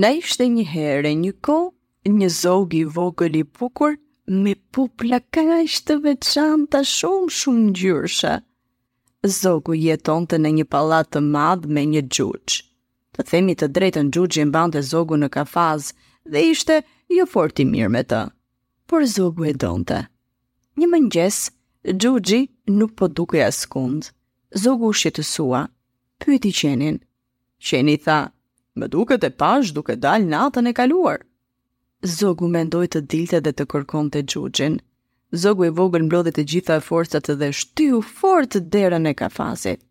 Na ishte një herë e një kohë një zog i vogël i bukur me pupla kaq të veçanta shumë shumë ngjyrëshe. Zogu jetonte në një pallat të madh me një xhuxh. Të themi të drejtën xhuxhi mbante zogun në kafaz dhe ishte jo fort i mirë me të. Por zogu e donte. Një mëngjes, xhuxhi nuk po dukej askund. Zogu u shqetësua. Pyeti qenin, Qeni tha, Më duket e pashë duke dalë natën e kaluar. Zogu mendoi të dilte dhe të kërkonte xhuxhin. Zogu i vogël mblodhi të gjitha forcat dhe shtyu fort derën e kafazit.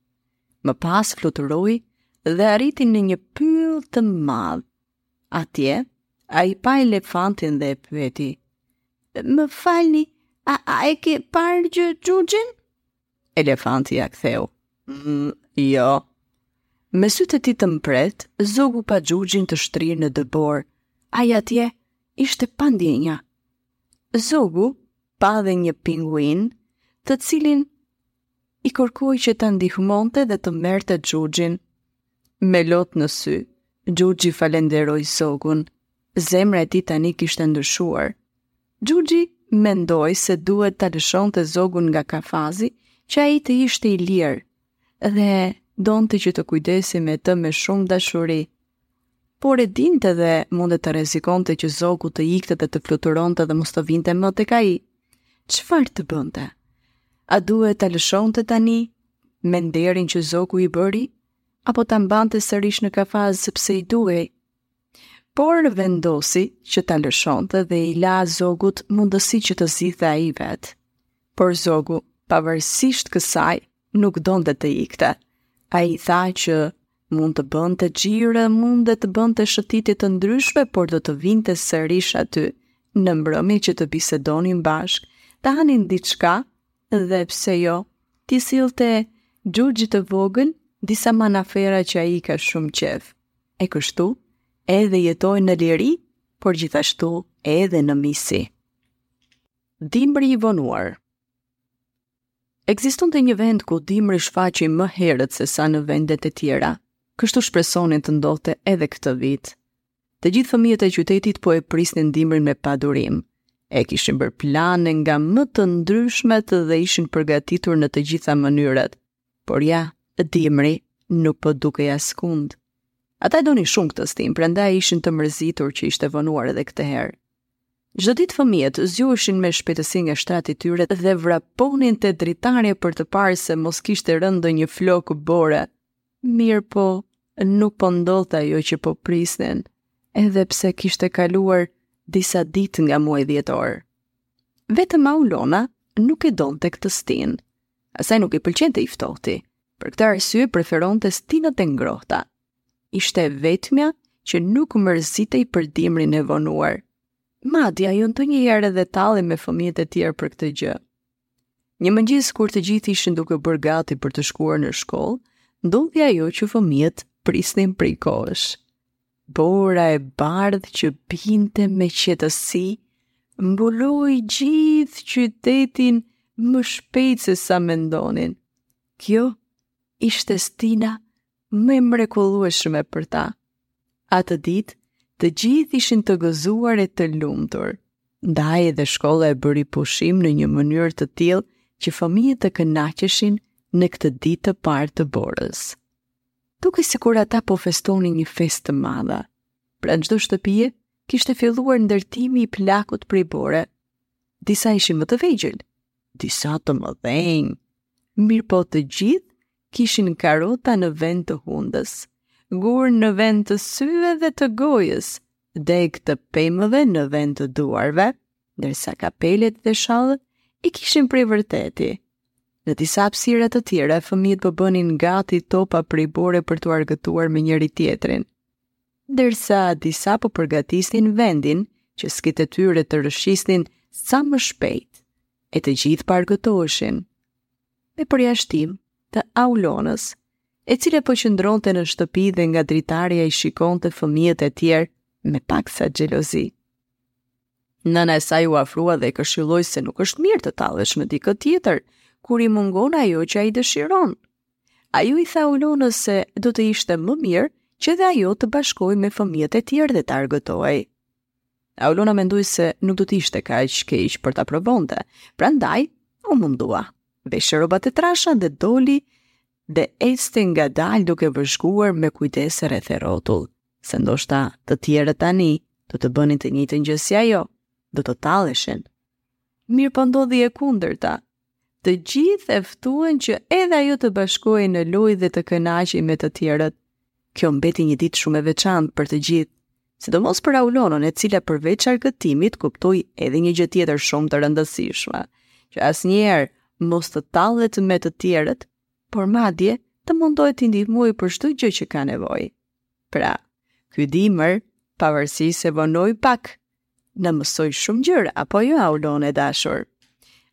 Më pas fluturoi dhe arriti në një pyll të madh. Atje, ai pa elefantin dhe e pyeti. Më falni, a, a e ke parë gjë xhuxhin? Elefanti ia ktheu. Mm, jo. Me sytë e tij të mprehtë, zogu pa xhuxhin të shtrirë në dëborë. Ai atje ishte pa ndjenja. Zogu pa dhe një pinguin, të cilit i kërkoi që ta ndihmonte dhe të merrte xhuxhin. Me lot në sy, xhuxhi falënderoi zogun. Zemra e tij tani kishte ndryshuar. Xhuxhi mendoi se duhet ta lëshonte Zogun nga kafazi, që ai të ishte i lirë dhe donte që të kujdesej me të me shumë dashuri. Por e dinte dhe mundte të rrezikonte që Zogu të ikte dhe të fluturonte dhe mos të vinte më tek ai. Çfarë të bënte? A duhet ta lëshonte tani me nderin që Zogu i bëri apo ta mbante sërish në kafaz sepse i duhej? Por vendosi që ta lëshonte dhe i la Zogut mundësi që të zgjidhte ai vetë. Por Zogu, pavarësisht kësaj, nuk donte të ikte. Ai tha që mund të bënte xhiro, mund edhe të bënte shëtitje të ndryshme, por do të vinte sërish aty, në mbrëmje që të bisedonin bashkë, të hanin diçka dhe pse jo, t'i sillte xhuxhit të vogël, disa manaferra që ai ka shumë qejf. e kështu edhe jetojnë në liri, por gjithashtu edhe në miqësi. Dimri i vonuar Ekzistonte një vend ku dimri shfaqej më herët sesa në vendet e tjera, kështu shpresonin të ndodhte edhe këtë vit. Të gjithë fëmijët e qytetit po e prisnin dimrin me padurim, e kishin bërë plane nga më të ndryshmet dhe ishin përgatitur në të gjitha mënyrat – Por ja, dimri nuk po dukej askund. Ata e donin shumë këtë stinë, prandaj ishin të mërzitur që ishte vonuar edhe këtë herë. Çdo ditë fëmijët zgjoheshin me shpejtësi nga shtrati i tyre dhe vraponin te dritarja për të parë se mos kishte rënë ndonjë flokë bore. Mirëpo, nuk po ndodhte ajo që po prisnin, edhe pse kishte kaluar disa ditë nga muaji dhjetor. Vetëm Aulona nuk e donte këtë stinë. Asaj nuk i pëlqente i ftohti, për këtë arsye preferonte stinat e ngrohta. Ishte e vetmja që nuk mërzitej për dimrin e vonuar. Madje ajo ndonjëherë edhe tallej me fëmijët e tjerë për këtë gjë. Një mëngjes kur të gjithë ishin duke u bërë gati për të shkuar në shkollë, ndodhi ajo që fëmijët prisnin prej kohësh. Bora e bardhë që binte me qetësi mbuloi gjithë qytetin më shpejt se sa mendonin. Kjo ishte stina më e mrekullueshme për ta. Atë ditë, të gjithë ishin të gëzuar e të lumtur. Ndaj edhe shkolla e bëri pushim në një mënyrë të tillë që fëmijët të kënaqeshin në këtë ditë të parë të borës. Dukej sikur ata po festonin një festë të madhe. Pranë çdo shtëpie kishte filluar ndërtimi i plakut prej bore. Disa ishin më të vegjël, disa të mëdhenj. Mirëpo të gjithë kishin karota në vend të hundës, gurë në vend të syve dhe të gojës, degë të pemëve në vend të duarve. ndërsa kapelet dhe shallet i kishin prej vërteti. Në disa hapësira të tjera, fëmijët po bënin gati topa prej bore për t'u argëtuar me njëri-tjetrin, ndërsa disa po përgatisnin vendin që skitë e tyre të rrëshqisnin sa më shpejt, e të gjithë po argëtoheshin. Me përjashtim të Aulonës, e cila po qëndronte në shtëpi dhe nga dritarja i shikonte fëmijët e tjerë me paksa xhelozi. Nëna e saj iu afrua dhe e këshilloi se nuk është mirë të tallesh me dikë tjetër, kur i mungon ajo që ai dëshiron. Ajo i tha Aulonës se do të ishte më mirë që edhe ajo të bashkohej me fëmijët e tjerë dhe të argëtohej. Aulona mendoi se nuk do të ishte kaq keq po ta provonte, prandaj u mundua. Veshi rrobat e trasha dhe doli dhe ecte ngadalë duke vëzhguar me kujdes rreth e rrotull. se ndoshta të tjerët tani do të bënin të njëjtën gjë si ajo, do të talleshin. Mirëpo ndodhi e kundërta. Të gjithë e ftuan që edhe ajo të bashkohej në lojë dhe të kënaqej me të tjerët. Kjo mbeti një ditë shumë e veçantë për të gjithë, sidomos për Aulonën, e cila përveç argëtimit kuptoi edhe një gjë tjetër shumë të rëndësishme, që asnjëherë mos të tallet me të tjerët, por madje të mundohet t'i ndihmojë për çdo gjë që ka nevojë. Pra, ky dimër, pavarësisht se vonoi pak, na mësoi shumë gjëra, apo jo, Aulon e dashur?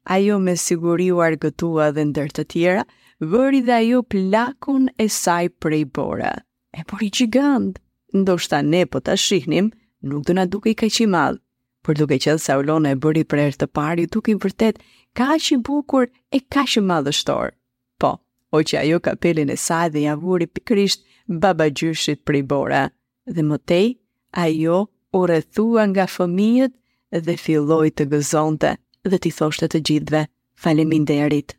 Ajo me siguri u argëtua dhe ndër të tjera, bëri dhe ajo plakun e saj prej bore. E bëri gjigant, ndoshta ne po ta shihnim, nuk do na dukej kaq i madh. Por duke qenë se Aulona e bëri për herë të parë, i dukej vërtet kaq i bukur e kaq madhështor. Po, hoqi ajo kapelën e saj dhe ia vuri pikërisht babagjyshit prej bore. Dhe më tej, ajo u rrethua nga fëmijët dhe filloi të gëzonte dhe t'i thoshte të gjithëve, Faleminderit!